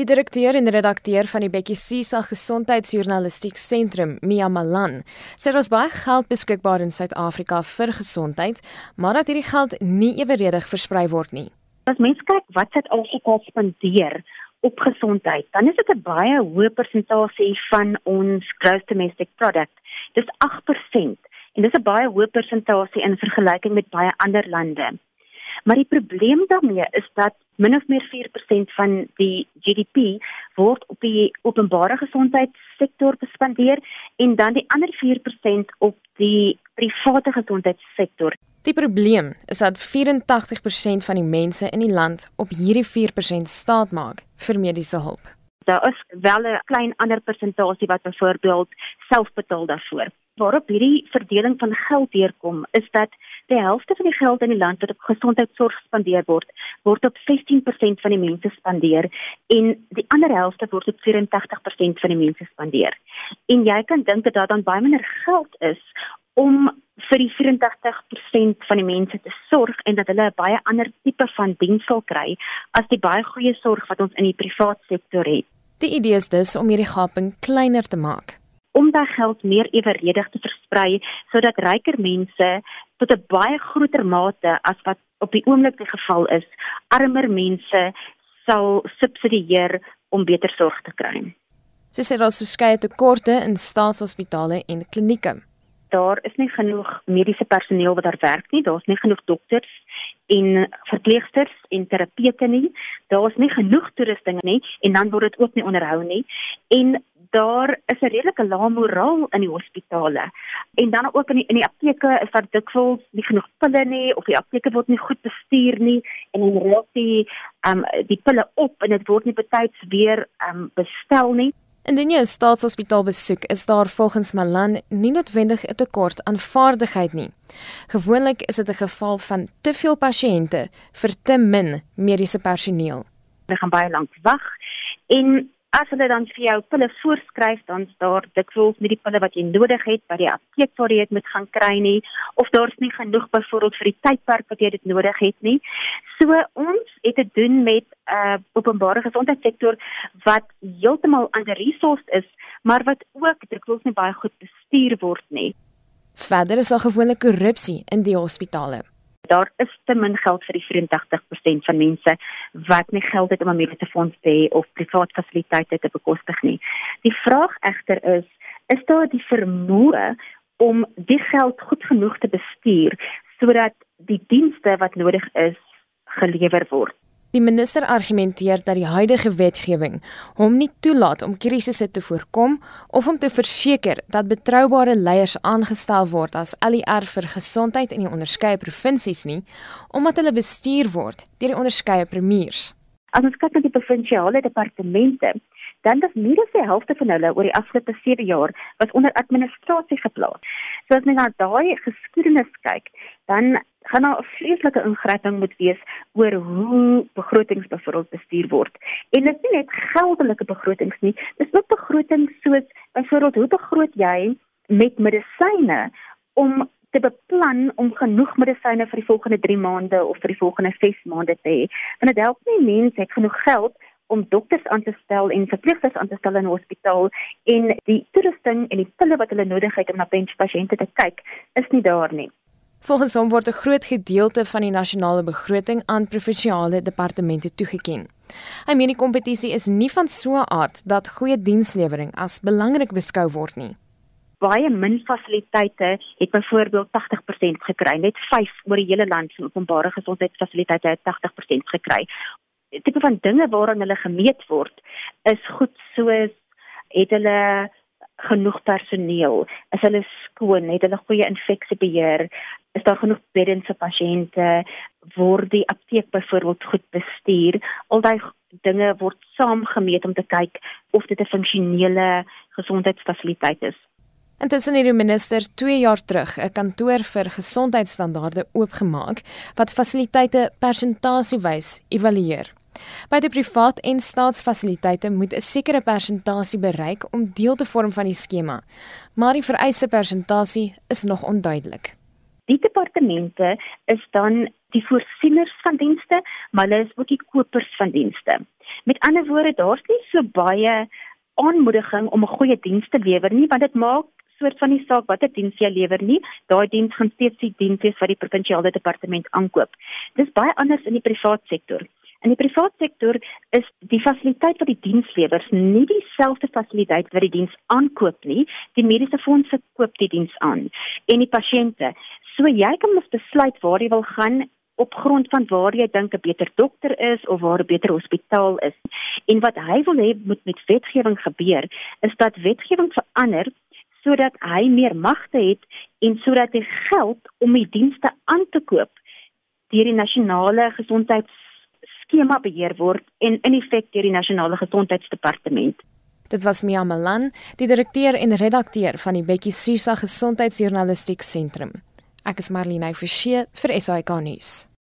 Die direkteur en redakteur van die Bekkie Cisa Gesondheidsjournalistiek Sentrum, Mia Malan, sê daar is baie geld beskikbaar in Suid-Afrika vir gesondheid, maar dat hierdie geld nie eweredig versprei word nie. As mens kyk wat Suid-Afrika spandeer op gesondheid, dan is dit 'n baie hoë persentasie van ons gross domestic product. Dis 8% en dis 'n baie hoë persentasie in vergelyking met baie ander lande. Maar die probleem daarmee is dat min of meer 4% van die GDP word op die openbare gesondheidssektor bespandeer en dan die ander 4% op die private gesondheidssektor. Die probleem is dat 84% van die mense in die land op hierdie 4% staat maak vir mediese hulp. Daar is wel 'n klein ander persentasie wat byvoorbeeld self betaal daarvoor. Waarop hierdie verdeling van geld deurkom is dat die helfte van die geld in die land wat op gesondheidsorg spandeer word, word op 16% van die mense spandeer en die ander helfte word op 84% van die mense spandeer. En jy kan dink dat daar dan baie minder geld is om vir die 84% van die mense te sorg en dat hulle 'n baie ander tipe van diens sal kry as die baie goeie sorg wat ons in die privaat sektor het. Die idee is dus om hierdie gaping kleiner te maak om daai geld meer eweredig te versprei sodat ryker mense tot 'n baie groter mate as wat op die oomblik die geval is, armer mense sal subsidieer om beter sorg te kry. Sy sê daar is verskeie tekorte in staatshospitale en klinieke. Daar is nie genoeg mediese personeel wat daar werk nie, daar's nie genoeg dokters en verpleegsters en terapeute nie. Daar's nie genoeg toerusting nie en dan word dit ook nie onderhou nie. En daar is 'n redelike lae moraal in die hospitale. En dan ook in die in die apteke is daar dikwels nie genoeg pille nie of die apteke word nie goed bestuur nie en dan raak die ehm um, die pille op en dit word nie betyds weer ehm um, bestel nie. Indien jy 'n staatshospitaal besoek, is daar volgens Malan nie noodwendig 'n tekort aan vaardigheid nie. Gewoonlik is dit 'n geval van te veel pasiënte vir te min mediese personeel. Hulle gaan baie lank wag en As hulle dan vir jou pille voorskryf, dan is daar dikwels nie die pille wat jy nodig het by die apteek waar jy dit moet gaan kry nie, of daar's nie genoeg byvoorbeeld vir die tydperk wat jy dit nodig het nie. So ons het te doen met 'n uh, openbare gesondheidssektor wat heeltemal under-resourced is, maar wat ook dikwels nie baie goed bestuur word nie. Verder is daar gewoonlik korrupsie in die hospitale daar is te min geld vir die 84% van mense wat nie geld het om 'n mediese fonds te hê of privaat fasiliteite te bekostig nie. Die vraag egter is, is daar die vermoë om die geld goed genoeg te bestuur sodat die dienste wat nodig is gelewer word? Die minister argumenteer dat die huidige wetgewing hom nie toelaat om krisisse te voorkom of om te verseker dat betroubare leiers aangestel word as ALR vir gesondheid in die onderskeie provinsies nie, omdat hulle bestuur word deur die onderskeie premiers. As ons kyk na die provinsiale departemente, dan is meer as die helfte van hulle oor die afgelope 7 jaar was onder administrasie geplaas. So as jy na daai geskiedenis kyk, dan gaan daar 'n vreeslike ingryping moet wees oor hoe begrotings byvoorbeeld bestuur word. En dit is nie net geldelike begrotings nie, dis ook begrotings soos byvoorbeeld hoe begroot jy met medisyne om te beplan om genoeg medisyne vir die volgende 3 maande of vir die volgende 6 maande te hê. Want dit help nie mense het genoeg geld om dokters aan te stel en verpleegsters aan te stel in 'n hospitaal en die toerusting en die pille wat hulle nodig het om na pasiënte te kyk, is nie daar nie. Volgens hom word 'n groot gedeelte van die nasionale begroting aan provinsiale departemente toegeken. Hy meen die kompetisie is nie van so 'n aard dat goeie dienslewering as belangrik beskou word nie. Baie min fasiliteite het byvoorbeeld 80% gekry, net 5 oor die hele land van openbare gesondheidsfasiliteite het 80% gekry. Tipe van dinge waaraan hulle gemeet word is goed soos het hulle genoeg personeel, is hulle skoon, het hulle goeie infeksiebeheer, is daar genoeg beddens vir pasiënte, word die apteek byvoorbeeld goed bestuur. Al daai dinge word saamgemeet om te kyk of dit 'n funksionele gesondheidsfasiliteit is. Intussen het die minister 2 jaar terug 'n kantoor vir gesondheidsstandaarde oopgemaak wat fasiliteite persentasiewys evalueer. By die privaat en staatsfasiliteite moet 'n sekere persentasie bereik om deel te vorm van die skema, maar die vereiste persentasie is nog onduidelik. Die departemente is dan die voorsieners van dienste, maar hulle is ook die kopers van dienste. Met ander woorde, daar's nie so baie aanmoediging om 'n goeie diens te lewer nie, want dit maak soort van die saak watter diens jy lewer nie, daai diens gaan steeds die diens wees wat die provinsiale departement aankoop. Dis baie anders in die privaat sektor. In die privaat sektor is die fasiliteit wat die dienslewers nie dieselfde fasiliteit wat die diens aankoop nie. Die mediese fondse koop die diens aan en die pasiënte. So jy kan mos besluit waar jy wil gaan op grond van waar jy dink 'n beter dokter is of waar 'n beter hospitaal is. En wat hy wil hê moet met wetgewing gebeur, is dat wetgewing verander sodat hy meer magte het en sodat hy geld om die dienste aan te koop deur die nasionale gesondheids skema beheer word en in effek deur die nasionale gesondheidsdepartement. Dit was Mia Malan, die direkteur en redakteur van die Bekkie Sisa Gesondheidsjournalistiek sentrum. Ek is Marlene Forsie vir SAK nuus.